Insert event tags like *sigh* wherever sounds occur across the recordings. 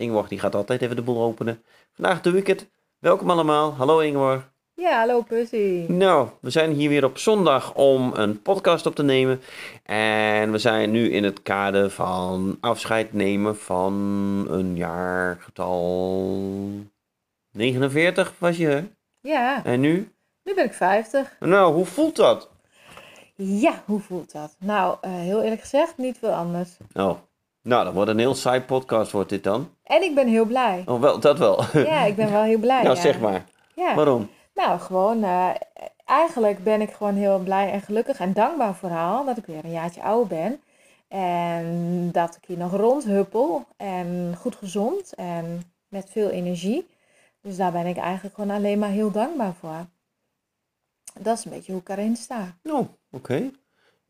Ingeborg die gaat altijd even de boel openen. Vandaag doe ik het. Welkom allemaal. Hallo Ingeborg. Ja, hallo Percy. Nou, we zijn hier weer op zondag om een podcast op te nemen. En we zijn nu in het kader van afscheid nemen van een jaargetal 49 was je, hè? Ja, En nu? nu ben ik 50. Nou, hoe voelt dat? Ja, hoe voelt dat? Nou, eh, heel eerlijk gezegd, niet veel anders. Oh, nou, dat wordt een heel saai podcast, wordt dit dan. En ik ben heel blij. Oh, wel, dat wel. Ja, ik ben wel heel *laughs* blij. nou, ja. zeg maar. Ja. Waarom? Nou, gewoon, eh, eigenlijk ben ik gewoon heel blij en gelukkig en dankbaar vooral dat ik weer een jaartje ouder ben. En dat ik hier nog rondhuppel en goed gezond en met veel energie. Dus daar ben ik eigenlijk gewoon alleen maar heel dankbaar voor. Dat is een beetje hoe ik erin sta. Oh, oké.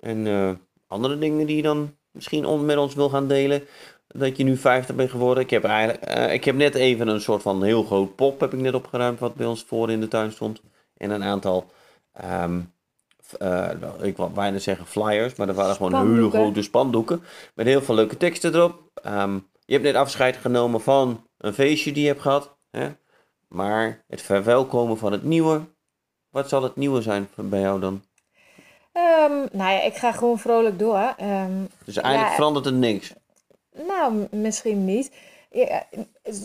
En eh, andere dingen die je dan misschien on- met ons wil gaan delen? Dat je nu 50 bent geworden. Ik heb, eigenlijk, eh, ik heb net even een soort van heel groot pop heb ik net opgeruimd wat bij ons voor in de tuin stond. En een aantal, ehm, eh, ik wil bijna zeggen flyers, maar dat waren gewoon hele grote spandoeken. Met heel veel leuke teksten erop. Ehm, je hebt net afscheid genomen van een feestje die je hebt gehad. Hè? Maar het verwelkomen van het nieuwe. Wat zal het nieuwe zijn bij jou dan? Ehm, nou ja, ik ga gewoon vrolijk door. Ehm, Dus eigenlijk Ja. verandert er niks. Nou, misschien niet. Ja,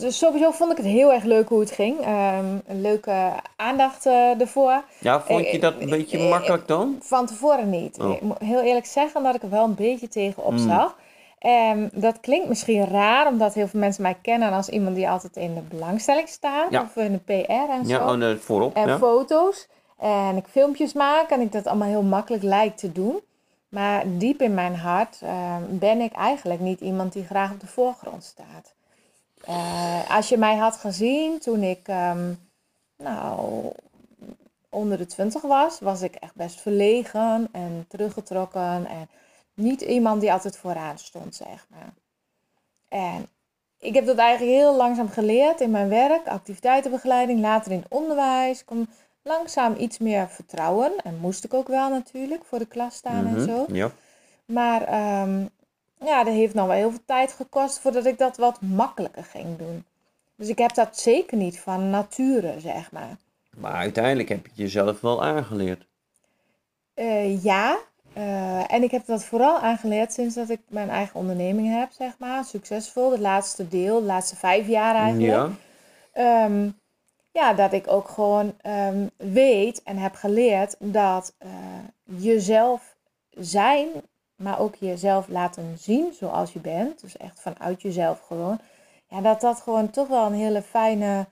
dus sowieso vond ik het heel erg leuk hoe het ging. Ehm, een leuke aandacht eh, ervoor. Ja, vond je dat een Eh, beetje eh, makkelijk dan? Van tevoren niet. Oh. Ik moet heel eerlijk zeggen dat ik er wel een beetje tegenop Mm. zag. En dat klinkt misschien raar, omdat heel veel mensen mij kennen als iemand die altijd in de belangstelling staat. Ja. Of in de PR en zo. Ja, oh, nee, voorop. en ja. foto's. En ik filmpjes maak en ik dat allemaal heel makkelijk lijkt te doen. Maar diep in mijn hart ehm, ben ik eigenlijk niet iemand die graag op de voorgrond staat. Eh, als je mij had gezien toen ik ehm, nou, onder de twintig was, was ik echt best verlegen en teruggetrokken. En niet iemand die altijd vooraan stond, zeg maar. En ik heb dat eigenlijk heel langzaam geleerd in mijn werk, activiteitenbegeleiding, later in onderwijs. Kom langzaam iets meer vertrouwen. En moest ik ook wel natuurlijk voor de klas staan en Mhm, zo. Ja. Maar ehm, ja, dat heeft nog wel heel veel tijd gekost voordat ik dat wat makkelijker ging doen. Dus ik heb dat zeker niet van nature, zeg maar. Maar uiteindelijk heb je het jezelf wel aangeleerd. Eh, ja, eh, en ik heb dat vooral aangeleerd sinds dat ik mijn eigen onderneming heb, zeg maar. Succesvol, het laatste deel, de laatste vijf jaar eigenlijk. Ja. Ehm, ja, dat ik ook gewoon ehm, weet en heb geleerd dat eh, jezelf zijn, maar ook jezelf laten zien zoals je bent, dus echt vanuit jezelf gewoon, ja, dat dat gewoon toch wel een hele fijne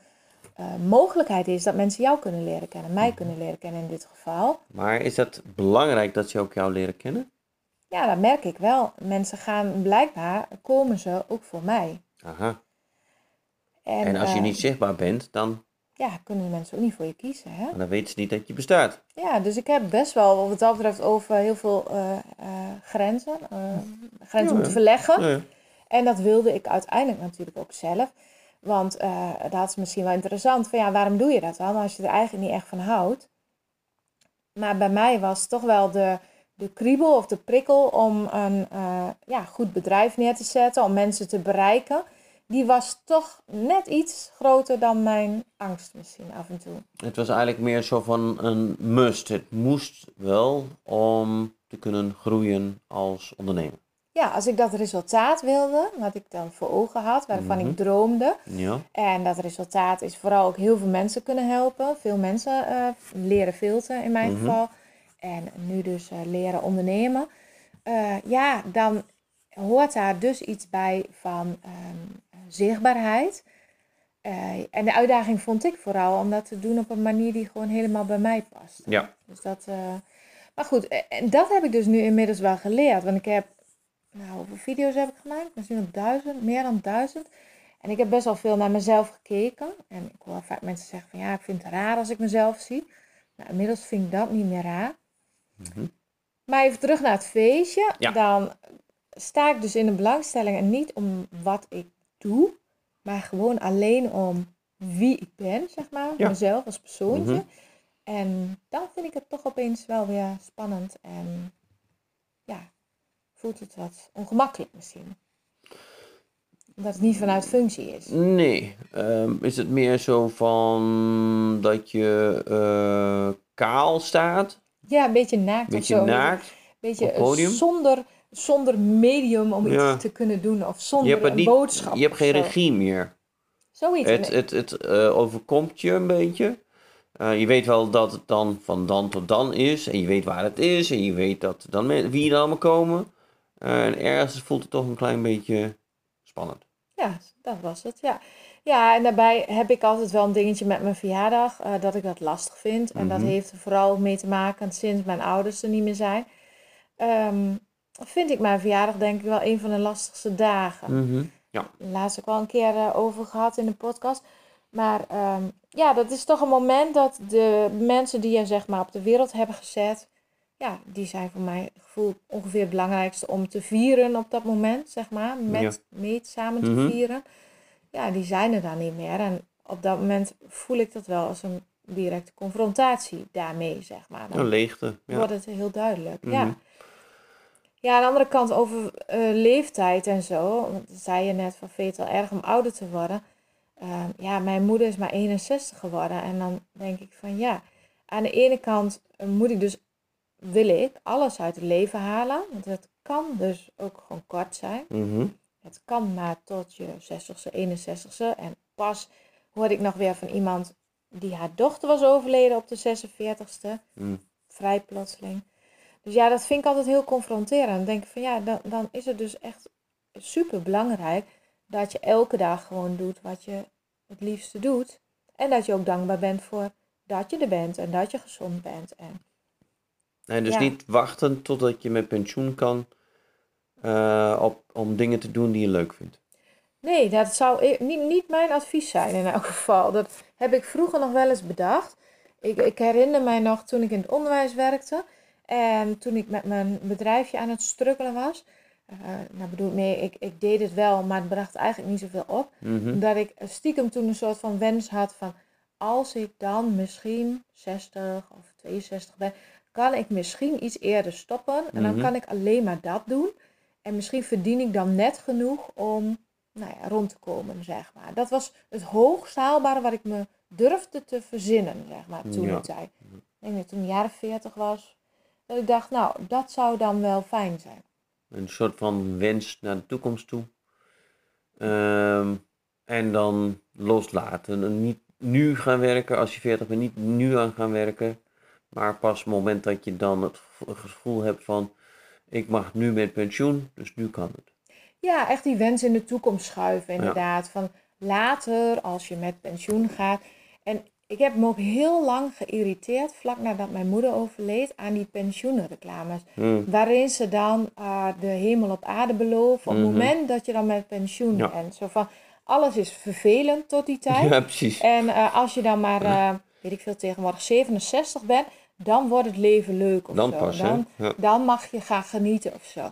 eh, mogelijkheid is dat mensen jou kunnen leren kennen, mij kunnen leren kennen in dit geval. Maar is dat belangrijk dat ze ook jou leren kennen? Ja, dat merk ik wel. Mensen gaan blijkbaar, komen ze ook voor mij. Aha. En als je eh, niet zichtbaar bent, dan, Ja, kunnen mensen ook niet voor je kiezen, hè? dan weten ze niet dat je bestaat. Ja, dus ik heb best wel wat dat betreft over heel veel eh, eh, grenzen, eh, grenzen Ja. moeten verleggen. Ja. En dat wilde ik uiteindelijk natuurlijk ook zelf. Want dat is misschien wel interessant. Van ja, waarom doe je dat dan als je er eigenlijk niet echt van houdt? Maar bij mij was toch wel de, de kriebel of de prikkel om een ja, goed bedrijf neer te zetten, om mensen te bereiken. Die was toch net iets groter dan mijn angst misschien af en toe. Het was eigenlijk meer zo van een must. Het moest wel om te kunnen groeien als ondernemer. ja, als ik dat resultaat wilde, wat ik dan voor ogen had, waarvan Mhm. ik droomde. Ja. En dat resultaat is vooral ook heel veel mensen kunnen helpen. Veel mensen eh, leren filteren in mijn Mhm. geval. En nu dus eh, leren ondernemen. Eh, ja, dan hoort daar dus iets bij van ehm, zichtbaarheid. Eh, en de uitdaging vond ik vooral om dat te doen op een manier die gewoon helemaal bij mij past. Ja. Dus dat, eh, maar goed, eh, en dat heb ik dus nu inmiddels wel geleerd. Want ik heb, nou, hoeveel video's heb ik gemaakt? Misschien wel duizend, meer dan duizend. En ik heb best wel veel naar mezelf gekeken. En ik hoor vaak mensen zeggen van ja, ik vind het raar als ik mezelf zie. Nou, inmiddels vind ik dat niet meer raar. Mhm. Maar even terug naar het feestje. Ja. Dan sta ik dus in de belangstelling en niet om wat ik doe, maar gewoon alleen om wie ik ben, zeg maar. Ja. Mezelf als persoontje. Mhm. En dan vind ik het toch opeens wel weer spannend en ja, voelt het wat ongemakkelijk misschien. Dat het niet vanuit functie is. Nee. Ehm, is het meer zo van dat je eh, kaal staat? Ja, een beetje naakt Een of zo. beetje naakt? beetje podium? zonder, zonder medium om Ja. iets te kunnen doen of zonder een niet, boodschap. je hebt geen zo. regie meer. Zoiets. Het, het, het eh, overkomt je een beetje. Eh, je weet wel dat het dan van dan tot dan is. En je weet waar het is. En je weet dat dan wie er allemaal komen. Eh, en ergens voelt het toch een klein beetje spannend. Ja, dat was het, ja. Ja, en daarbij heb ik altijd wel een dingetje met mijn verjaardag, dat ik dat lastig vind. En dat Mhm. heeft er vooral mee te maken sinds mijn ouders er niet meer zijn. Vind ik mijn verjaardag denk ik wel een van de lastigste dagen. Mhm. Laatst ook wel een keer eh, over gehad in de podcast. Maar ehm, ja, dat is toch een moment dat de mensen die je zeg maar op de wereld hebben gezet, ja, die zijn voor mij gevoel ongeveer het belangrijkste om te vieren op dat moment, zeg maar, met, Ja. mee samen te Mhm. vieren. Ja, die zijn er dan niet meer. En op dat moment voel ik dat wel als een directe confrontatie daarmee, zeg maar. Dan Een leegte. Ja. wordt het heel duidelijk. Ja. Mhm. Ja, aan de andere kant over eh, leeftijd en zo. Want dat zei je net van vind je het wel erg om ouder te worden. Ehm, ja, mijn moeder is maar 61 geworden. En dan denk ik van ja, aan de ene kant eh, moet ik dus, wil ik alles uit het leven halen. Want het kan dus ook gewoon kort zijn. Mhm. Het kan maar tot je 60ste, 61ste. En pas hoorde ik nog weer van iemand die haar dochter was overleden op de 46ste. Mm. Vrij plotseling. Dus ja, dat vind ik altijd heel confronterend. Dan denk ik van ja, dan, dan is het dus echt super belangrijk dat je elke dag gewoon doet wat je het liefste doet. En dat je ook dankbaar bent voor dat je er bent en dat je gezond bent. En En dus Ja. niet wachten totdat je met pensioen kan eh, op, om dingen te doen die je leuk vindt. Nee, dat zou niet, niet mijn advies zijn in elk geval. Dat heb ik vroeger nog wel eens bedacht. Ik, ik herinner mij nog toen ik in het onderwijs werkte en toen ik met mijn bedrijfje aan het struggelen was. eh, nou bedoel, nee, ik, ik deed het wel, maar het bracht eigenlijk niet zoveel op. Mhm. Dat ik stiekem toen een soort van wens had van als ik dan misschien 60 of 62 ben, kan ik misschien iets eerder stoppen. En dan Mhm. kan ik alleen maar dat doen. En misschien verdien ik dan net genoeg om nou ja, rond te komen, zeg maar. Dat was het hoogst haalbare wat ik me durfde te verzinnen, zeg maar, toen Ja. Ik denk dat toen ik jaren 40 was, dat ik dacht, nou, dat zou dan wel fijn zijn. Een soort van wens naar de toekomst toe. Ehm, en dan loslaten. En niet nu gaan werken als je 40 bent, niet nu aan gaan werken. Maar pas op het moment dat je dan het gevo- gevoel hebt van ik mag nu met pensioen, dus nu kan het. Ja, echt die wens in de toekomst schuiven, inderdaad. Van later, als je met pensioen gaat. En ik heb me ook heel lang geïrriteerd, vlak nadat mijn moeder overleed, aan die pensioenreclames. Hmm. Waarin ze dan eh, de hemel op aarde beloven op het Mhm. moment dat je dan met pensioen Ja. bent. Zo van, alles is vervelend tot die tijd. Ja, precies. En eh, als je dan maar, eh, weet ik veel, tegenwoordig 67 bent, dan wordt het leven leuk of Dan zo. pas, dan, Ja. dan mag je gaan genieten of zo.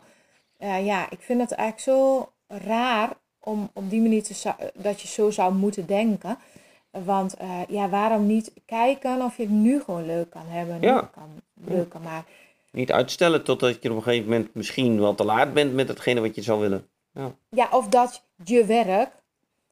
Ja, ik vind het eigenlijk zo raar om op die manier te, dat je zo zou moeten denken. Want eh, ja, waarom niet kijken of je het nu gewoon leuk kan hebben. Ja. kan, leuk kan maken. Niet uitstellen totdat je op een gegeven moment misschien wel te laat bent met hetgene wat je zou willen. Ja. Ja, of dat je werk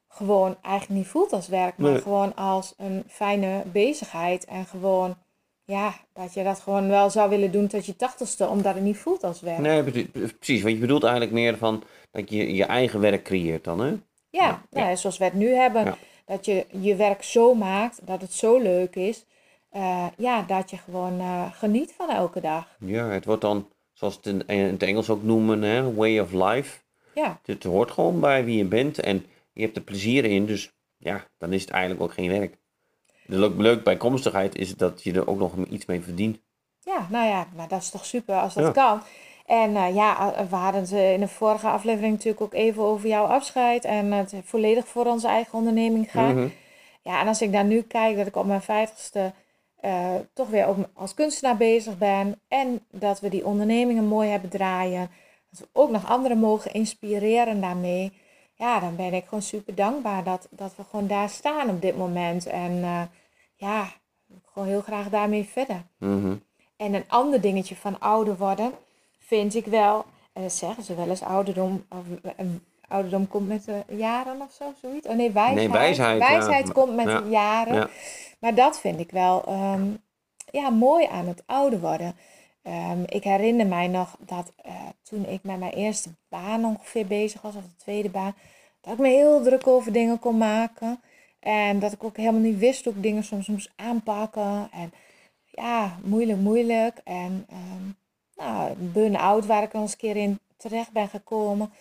gewoon eigenlijk niet voelt als werk, maar Nee. gewoon als een fijne bezigheid. En gewoon, ja, dat je dat gewoon wel zou willen doen tot je tachtigste, omdat het niet voelt als werk. Nee, precies. Want je bedoelt eigenlijk meer van dat je je eigen werk creëert dan, hè? Ja, Ja, nou, zoals we het nu hebben. Ja. Dat je je werk zo maakt, dat het zo leuk is. eh, ja, dat je gewoon eh, geniet van elke dag. Ja, het wordt dan, zoals het in, in het Engels ook noemen, hè, way of life. Ja, Het hoort gewoon bij wie je bent en je hebt er plezier in, dus ja, dan is het eigenlijk ook geen werk. De leuk, leuk bijkomstigheid is dat je er ook nog iets mee verdient. ja, nou ja, maar dat is toch super als dat Ja. kan. En eh, ja, we hadden het eh, in de vorige aflevering natuurlijk ook even over jouw afscheid. En het volledig voor onze eigen onderneming gaan. Mhm. Ja, en als ik daar nu kijk dat ik op mijn vijftigste eh toch weer op, als kunstenaar bezig ben. En dat we die ondernemingen mooi hebben draaien. Dat we ook nog anderen mogen inspireren daarmee. Ja, dan ben ik gewoon super dankbaar dat, dat we gewoon daar staan op dit moment. En eh, ja, gewoon heel graag daarmee verder. Mhm. En een ander dingetje van ouder worden vind ik wel, dat zeggen ze wel eens, ouderdom, of, een ouderdom komt met de jaren of zo, zoiets. Oh nee, wijsheid. Nee, wijsheid, ja. Komt met Ja, jaren. ja. Maar dat vind ik wel ehm, ja, mooi aan het ouder worden. Ehm, ik herinner mij nog dat eh, toen ik met mijn eerste baan ongeveer bezig was, of de tweede baan, dat ik me heel druk over dingen kon maken. En dat ik ook helemaal niet wist hoe ik dingen soms moest aanpakken. En ja, moeilijk, moeilijk. En ehm nou, een burn-out waar ik al eens een keer in terecht ben gekomen.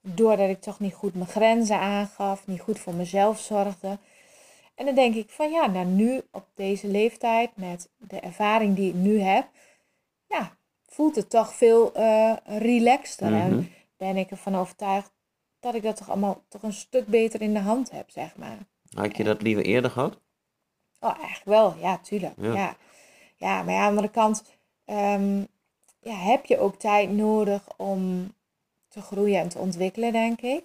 Doordat ik toch niet goed mijn grenzen aangaf, niet goed voor mezelf zorgde. En dan denk ik van ja, nou nu op deze leeftijd, met de ervaring die ik nu heb, ja, voelt het toch veel eh relaxter. Mhm. En ben ik ervan overtuigd dat ik dat toch allemaal toch een stuk beter in de hand heb, zeg maar. Had je dat liever eerder gehad? Oh, eigenlijk wel, ja, tuurlijk. Ja. Ja, ja. maar aan de andere kant ehm, ja, heb je ook tijd nodig om te groeien en te ontwikkelen, denk ik.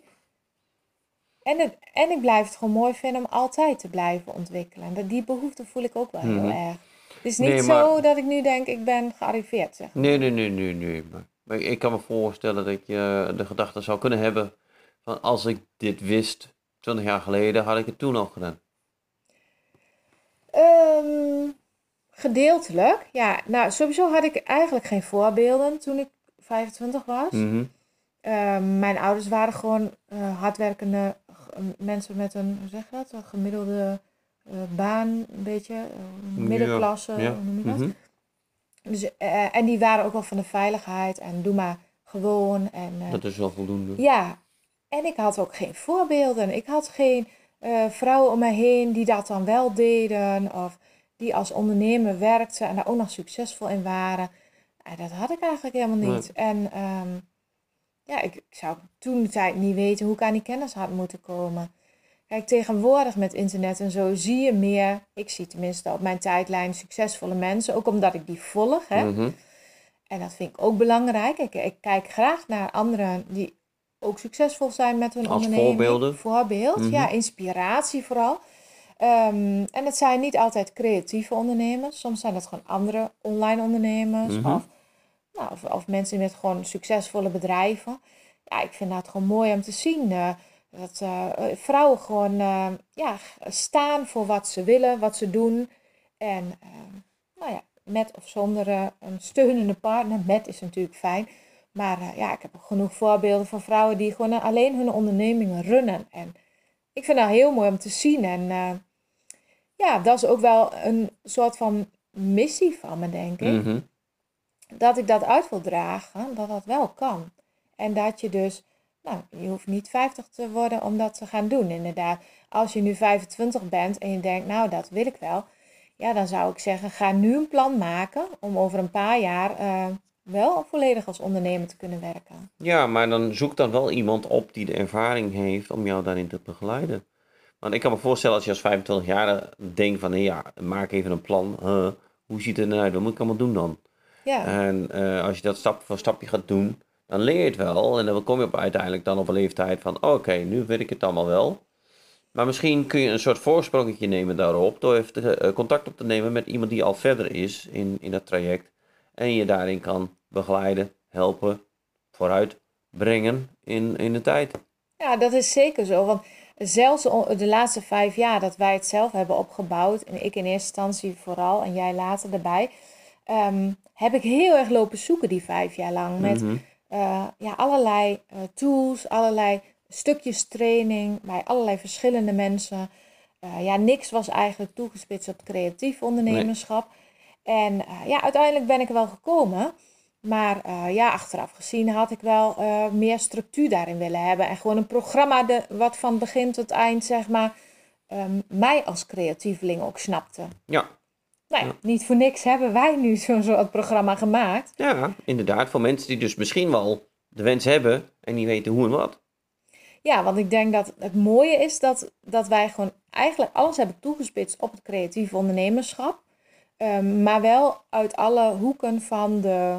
En, het, en ik blijf het gewoon mooi vinden om altijd te blijven ontwikkelen. En dat, die behoefte voel ik ook wel Mhm. heel erg. Het is niet Nee, zo dat ik nu denk, ik ben gearriveerd, zeg. Nee, nee, nee, nee, nee. Maar, ik kan me voorstellen dat je de gedachte zou kunnen hebben van als ik dit wist 20 jaar geleden, had ik het toen al gedaan. Ehm, gedeeltelijk, ja. Nou, sowieso had ik eigenlijk geen voorbeelden toen ik 25 was. Mhm. Ehm, mijn ouders waren gewoon eh, hardwerkende g- mensen met een, hoe zeg je dat, een gemiddelde eh, baan, een beetje, eh, middenklasse, ja. hoe noem je dat? Mhm. Dus, eh, en die waren ook wel van de veiligheid en doe maar gewoon. En, eh, Dat is wel voldoende. ja, en ik had ook geen voorbeelden. Ik had geen eh, vrouwen om me heen die dat dan wel deden. Of die als ondernemer werkten en daar ook nog succesvol in waren. Nou, dat had ik eigenlijk helemaal niet. En ehm, ja, ik, ik zou toen de tijd niet weten hoe ik aan die kennis had moeten komen. Kijk, tegenwoordig met internet en zo zie je meer, ik zie tenminste op mijn tijdlijn succesvolle mensen, ook omdat ik die volg. Hè? Mhm. En dat vind ik ook belangrijk. Ik, ik kijk graag naar anderen die ook succesvol zijn met hun Als onderneming. voorbeelden. Voorbeeld, Mhm. ja, inspiratie vooral. Ehm, en het zijn niet altijd creatieve ondernemers. Soms zijn dat gewoon andere online ondernemers. Mhm. Of, nou, of, of mensen met gewoon succesvolle bedrijven. Ja, ik vind dat gewoon mooi om te zien. eh, dat eh, vrouwen gewoon eh, ja, staan voor wat ze willen, wat ze doen. En ehm, nou ja, met of zonder een steunende partner. Met is natuurlijk fijn. Maar ja, ik heb genoeg voorbeelden van vrouwen die gewoon alleen hun ondernemingen runnen. En ik vind dat heel mooi om te zien. En ja, dat is ook wel een soort van missie van me, denk ik. Mhm. Dat ik dat uit wil dragen, dat dat wel kan. En dat je dus, nou, je hoeft niet 50 te worden om dat te gaan doen, inderdaad. Als je nu 25 bent en je denkt, nou, dat wil ik wel. Ja, dan zou ik zeggen, ga nu een plan maken om over een paar jaar eh, wel volledig als ondernemer te kunnen werken. Ja, maar dan zoek dan wel iemand op die de ervaring heeft om jou daarin te begeleiden. Want ik kan me voorstellen als je als 25-jarige denkt van, hé, ja, maak even een plan. Hoe ziet het eruit? Wat moet ik allemaal doen dan? Ja, En eh, als je dat stap voor stapje gaat doen, dan leer je het wel. En dan kom je op uiteindelijk dan op een leeftijd van, oké, nu weet ik het allemaal wel. Maar misschien kun je een soort voorsprongetje nemen daarop, door even eh, contact op te nemen met iemand die al verder is in, in dat traject. En je daarin kan begeleiden, helpen, vooruit brengen in, in de tijd. ja, dat is zeker zo. Want zelfs de laatste vijf jaar dat wij het zelf hebben opgebouwd, en ik in eerste instantie vooral en jij later erbij, ehm, heb ik heel erg lopen zoeken die vijf jaar lang. Met Mhm. eh, ja, allerlei eh, tools, allerlei stukjes training bij allerlei verschillende mensen. Eh, ja, niks was eigenlijk toegespitst op creatief ondernemerschap. En ja, uiteindelijk ben ik er wel gekomen. Maar eh, ja, achteraf gezien had ik wel eh, meer structuur daarin willen hebben. En gewoon een programma de, wat van begin tot eind, zeg maar, ehm, mij als creatieveling ook snapte. Ja. Nou ja, Ja. niet voor niks hebben wij nu *laughs* zo'n soort programma gemaakt. ja, inderdaad. Voor mensen die dus misschien wel de wens hebben en niet weten hoe en wat. Ja, want ik denk dat het mooie is dat, dat wij gewoon eigenlijk alles hebben toegespitst op het creatieve ondernemerschap. Ehm, maar wel uit alle hoeken van de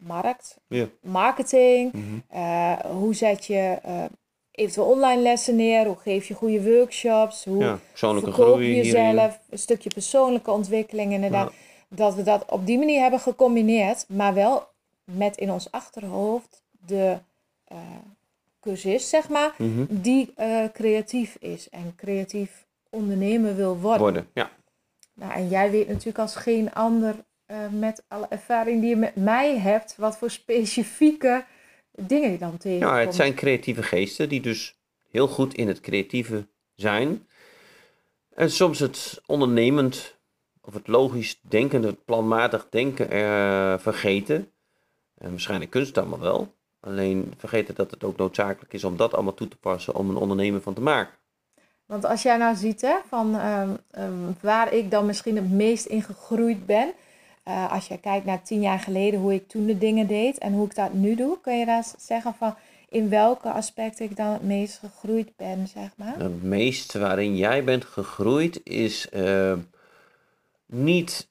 markt, Ja. marketing, Mhm. eh, hoe zet je eh, eventueel online lessen neer, hoe geef je goede workshops, hoe Ja, persoonlijke verkoop groei je hierin. jezelf, een stukje persoonlijke ontwikkeling inderdaad. Dat we dat op die manier hebben gecombineerd, maar wel met in ons achterhoofd de eh cursist, zeg maar, Mhm. die creatief is en creatief ondernemer wil worden. Worden, ja. Nou, en jij weet natuurlijk als geen ander eh, met alle ervaring die je met mij hebt, wat voor specifieke dingen je dan tegenkomt. Ja, het zijn creatieve geesten die dus heel goed in het creatieve zijn. En soms het ondernemend of het logisch denken, het planmatig denken eh, vergeten. En waarschijnlijk kunst allemaal wel. Alleen vergeten dat het ook noodzakelijk is om dat allemaal toe te passen om een ondernemer van te maken. Want als jij nou ziet hè, van ehm, ehm, waar ik dan misschien het meest in gegroeid ben. Eh, als je kijkt naar tien jaar geleden, hoe ik toen de dingen deed en hoe ik dat nu doe, kun je daar zeggen van in welke aspecten ik dan het meest gegroeid ben, zeg maar. Het meest waarin jij bent gegroeid is eh, niet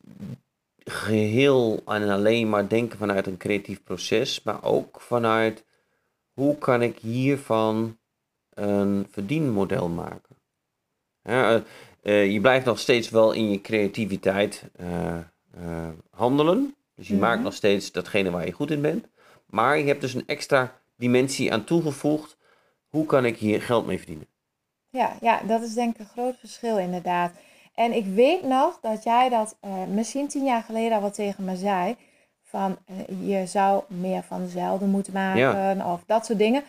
geheel en alleen maar denken vanuit een creatief proces, maar ook vanuit hoe kan ik hiervan een verdienmodel maken. Eh, je blijft nog steeds wel in je creativiteit eh, handelen. Dus je Mhm. maakt nog steeds datgene waar je goed in bent. Maar je hebt dus een extra dimensie aan toegevoegd. Hoe kan ik hier geld mee verdienen? Ja, ja, dat is denk ik een groot verschil inderdaad. En ik weet nog dat jij dat eh, misschien tien jaar geleden al wat tegen me zei. Van eh, je zou meer van zelden moeten maken of dat soort dingen.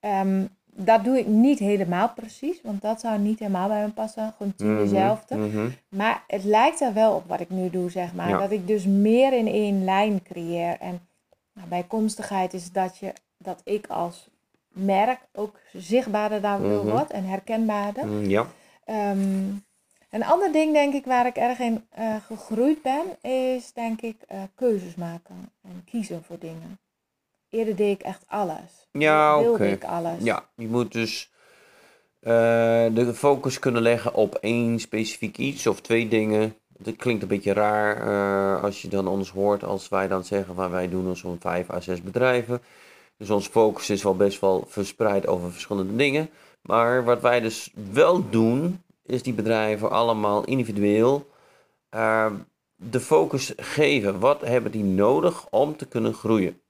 Ehm, dat doe ik niet helemaal precies, want dat zou niet helemaal bij me passen. Gewoon tien Mhm, dezelfde. mhm. Maar het lijkt er wel op wat ik nu doe, zeg maar. Ja. Dat ik dus meer in één lijn creëer. En nou, bijkomstigheid is dat, je, dat ik als merk ook zichtbaarder daardoor Mhm. word en herkenbaarder. Ja, Ehm, een ander ding, denk ik, waar ik erg in eh, gegroeid ben, is denk ik eh, keuzes maken en kiezen voor dingen. Eerder deed ik echt alles. Ja, oké. ik alles. ja, je moet dus eh, de focus kunnen leggen op één specifiek iets of twee dingen. Dat klinkt een beetje raar eh, als je dan ons hoort als wij dan zeggen van wij doen zo'n vijf à zes bedrijven. Dus ons focus is wel best wel verspreid over verschillende dingen. Maar wat wij dus wel doen, is die bedrijven allemaal individueel eh, de focus geven. Wat hebben die nodig om te kunnen groeien?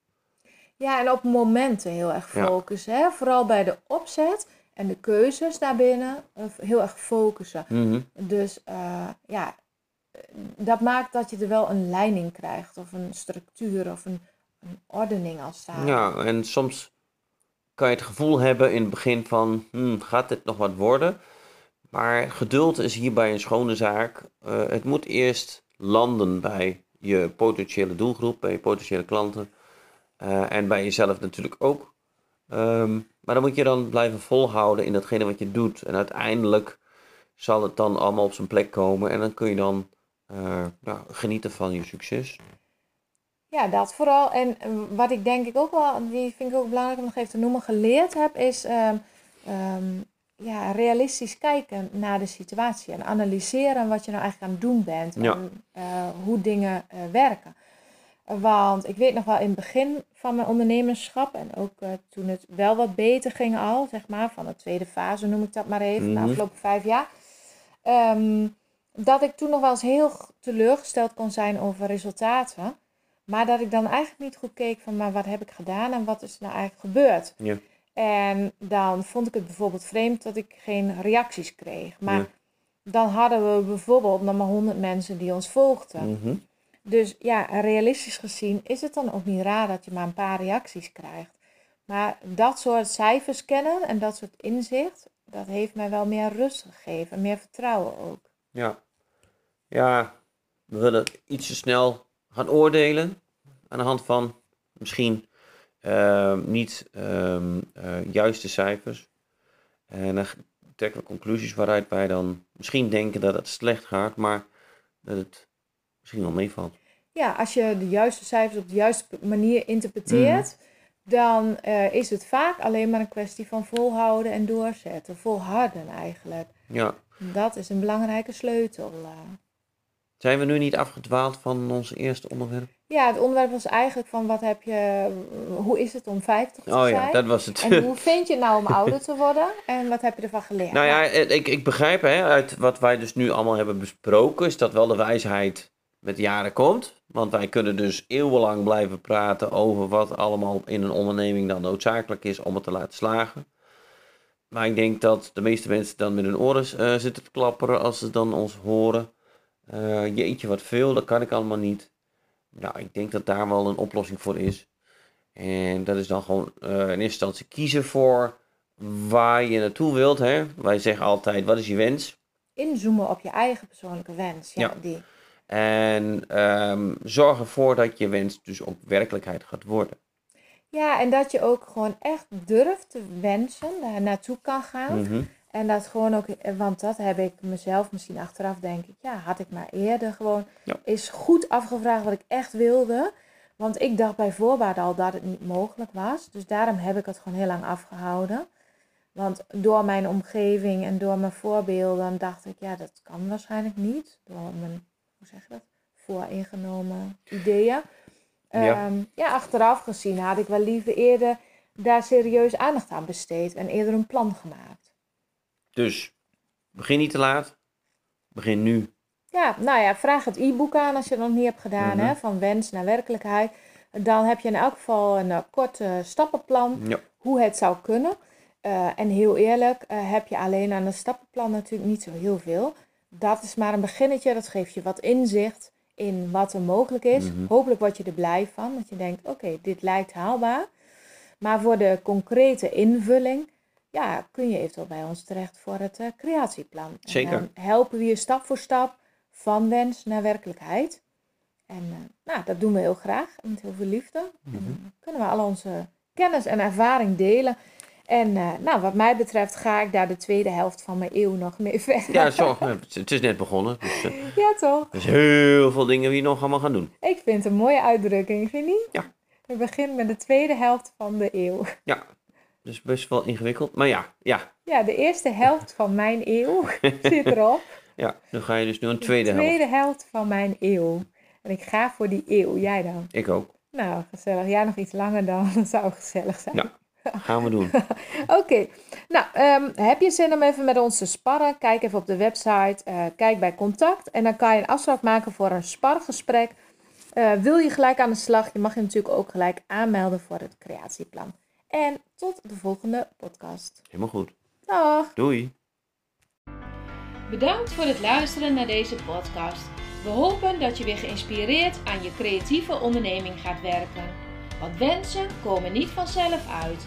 Ja, en op momenten heel erg Ja. focussen. Hè? Vooral bij de opzet en de keuzes daarbinnen eh, heel erg focussen. Mhm. Dus eh, ja, dat maakt dat je er wel een leiding krijgt of een structuur of een, een ordening als ware. Ja, en soms kan je het gevoel hebben in het begin van, hmm, gaat dit nog wat worden? Maar geduld is hierbij een schone zaak. Eh, het moet eerst landen bij je potentiële doelgroep, bij je potentiële klanten. Eh, en bij jezelf natuurlijk ook. Ehm, maar dan moet je dan blijven volhouden in datgene wat je doet. En uiteindelijk zal het dan allemaal op zijn plek komen. En dan kun je dan eh, nou, genieten van je succes. Ja, dat vooral. En eh, wat ik denk ik ook wel, die vind ik ook belangrijk om nog even te noemen, geleerd heb, is ehm, ehm, ja, realistisch kijken naar de situatie en analyseren wat je nou eigenlijk aan het doen bent Ja. en hoe dingen werken. Want ik weet nog wel in het begin van mijn ondernemerschap en ook eh, toen het wel wat beter ging al, zeg maar, van de tweede fase noem ik dat maar even, de Mhm. afgelopen vijf jaar. ehm, dat ik toen nog wel eens heel teleurgesteld kon zijn over resultaten. Maar dat ik dan eigenlijk niet goed keek van, maar wat heb ik gedaan en wat is er nou eigenlijk gebeurd? Ja. En dan vond ik het bijvoorbeeld vreemd dat ik geen reacties kreeg. Maar Ja. dan hadden we bijvoorbeeld nog maar 100 mensen die ons volgden. Mhm. Dus ja, realistisch gezien is het dan ook niet raar dat je maar een paar reacties krijgt. Maar dat soort cijfers kennen en dat soort inzicht, dat heeft mij wel meer rust gegeven. Meer vertrouwen ook. Ja. Ja, we willen iets te snel gaan oordelen aan de hand van misschien ehm, niet ehm, eh, juiste cijfers. En dan trekken we conclusies waaruit wij dan misschien denken dat het slecht gaat, maar dat het misschien wel meevalt. Ja, als je de juiste cijfers op de juiste manier interpreteert, dan eh, is het vaak alleen maar een kwestie van volhouden en doorzetten. Volharden eigenlijk. Ja. Dat is een belangrijke sleutel. eh. Zijn we nu niet afgedwaald van ons eerste onderwerp? Ja, het onderwerp was eigenlijk van wat heb je, hoe is het om 50 te Oh zijn? ja, dat was het. En hoe vind je het nou om ouder te worden? *laughs* En wat heb je ervan geleerd? Nou ja, ik, ik begrijp hè, uit wat wij dus nu allemaal hebben besproken, is dat wel de wijsheid met jaren komt. Want wij kunnen dus eeuwenlang blijven praten over wat allemaal in een onderneming dan noodzakelijk is om het te laten slagen. Maar ik denk dat de meeste mensen dan met hun oren eh, zitten te klapperen als ze dan ons horen. Eh, jeetje, wat veel, dat kan ik allemaal niet. Nou, ik denk dat daar wel een oplossing voor is. En dat is dan gewoon eh, in eerste instantie kiezen voor waar je naartoe wilt. Hè? Wij zeggen altijd, wat is je wens? Inzoomen op je eigen persoonlijke wens. Ja, Ja. die. En ehm, zorg ervoor dat je wens dus ook werkelijkheid gaat worden. Ja, en dat je ook gewoon echt durft te wensen, daar naartoe kan gaan. Mhm. En dat gewoon ook, want dat heb ik mezelf misschien achteraf denk ik, ja, had ik maar eerder gewoon Ja. eens goed afgevraagd wat ik echt wilde. Want ik dacht bij voorbaat al dat het niet mogelijk was. Dus daarom heb ik het gewoon heel lang afgehouden. Want door mijn omgeving en door mijn voorbeelden dacht ik, ja, dat kan waarschijnlijk niet. Door mijn, hoe zeg je dat, vooringenomen ideeën. Ja. Ja. ja, achteraf gezien had ik wel liever eerder daar serieus aandacht aan besteed en eerder een plan gemaakt. Dus begin niet te laat. Begin nu. Ja, nou ja, vraag het e-book aan als je het nog niet hebt gedaan, Mhm. hè, van wens naar werkelijkheid. Dan heb je in elk geval een eh, kort eh, stappenplan Ja. hoe het zou kunnen. Eh, en heel eerlijk, eh, heb je alleen aan een stappenplan natuurlijk niet zo heel veel. Dat is maar een beginnetje, dat geeft je wat inzicht in wat er mogelijk is. Mhm. Hopelijk word je er blij van, dat je denkt, oké, dit lijkt haalbaar. Maar voor de concrete invulling, ja, kun je eventueel bij ons terecht voor het eh, creatieplan. En Zeker. dan helpen we je stap voor stap van wens naar werkelijkheid. En eh, nou, dat doen we heel graag en met heel veel liefde. En dan kunnen we al onze kennis en ervaring delen. En eh, nou, wat mij betreft ga ik daar de tweede helft van mijn eeuw nog mee verder. Ja, zo, het is net begonnen. Dus eh, *laughs* Ja, toch? er zijn heel veel dingen die je nog allemaal gaan doen. Ik vind het een mooie uitdrukking, vind je niet? Ja. We beginnen met de tweede helft van de eeuw. Ja, dus best wel ingewikkeld. Maar ja, ja, Ja, de eerste helft van mijn eeuw *laughs* zit erop. ja. Dan ga je dus nu een tweede de helft. tweede helft van mijn eeuw. En ik ga voor die eeuw. Jij dan? Ik ook. Nou, gezellig. Jij nog iets langer dan. *laughs* Dat zou gezellig zijn. Ja. Gaan we doen. *laughs* Oké. Nou, ehm, heb je zin om even met ons te sparren? Kijk even op de website. eh, kijk bij contact. En dan kan je een afspraak maken voor een spargesprek. Eh, wil je gelijk aan de slag? Je mag je natuurlijk ook gelijk aanmelden voor het creatieplan. En tot de volgende podcast. Helemaal goed. Dag! Doei. Bedankt voor het luisteren naar deze podcast. We hopen dat je weer geïnspireerd aan je creatieve onderneming gaat werken. Want wensen komen niet vanzelf uit.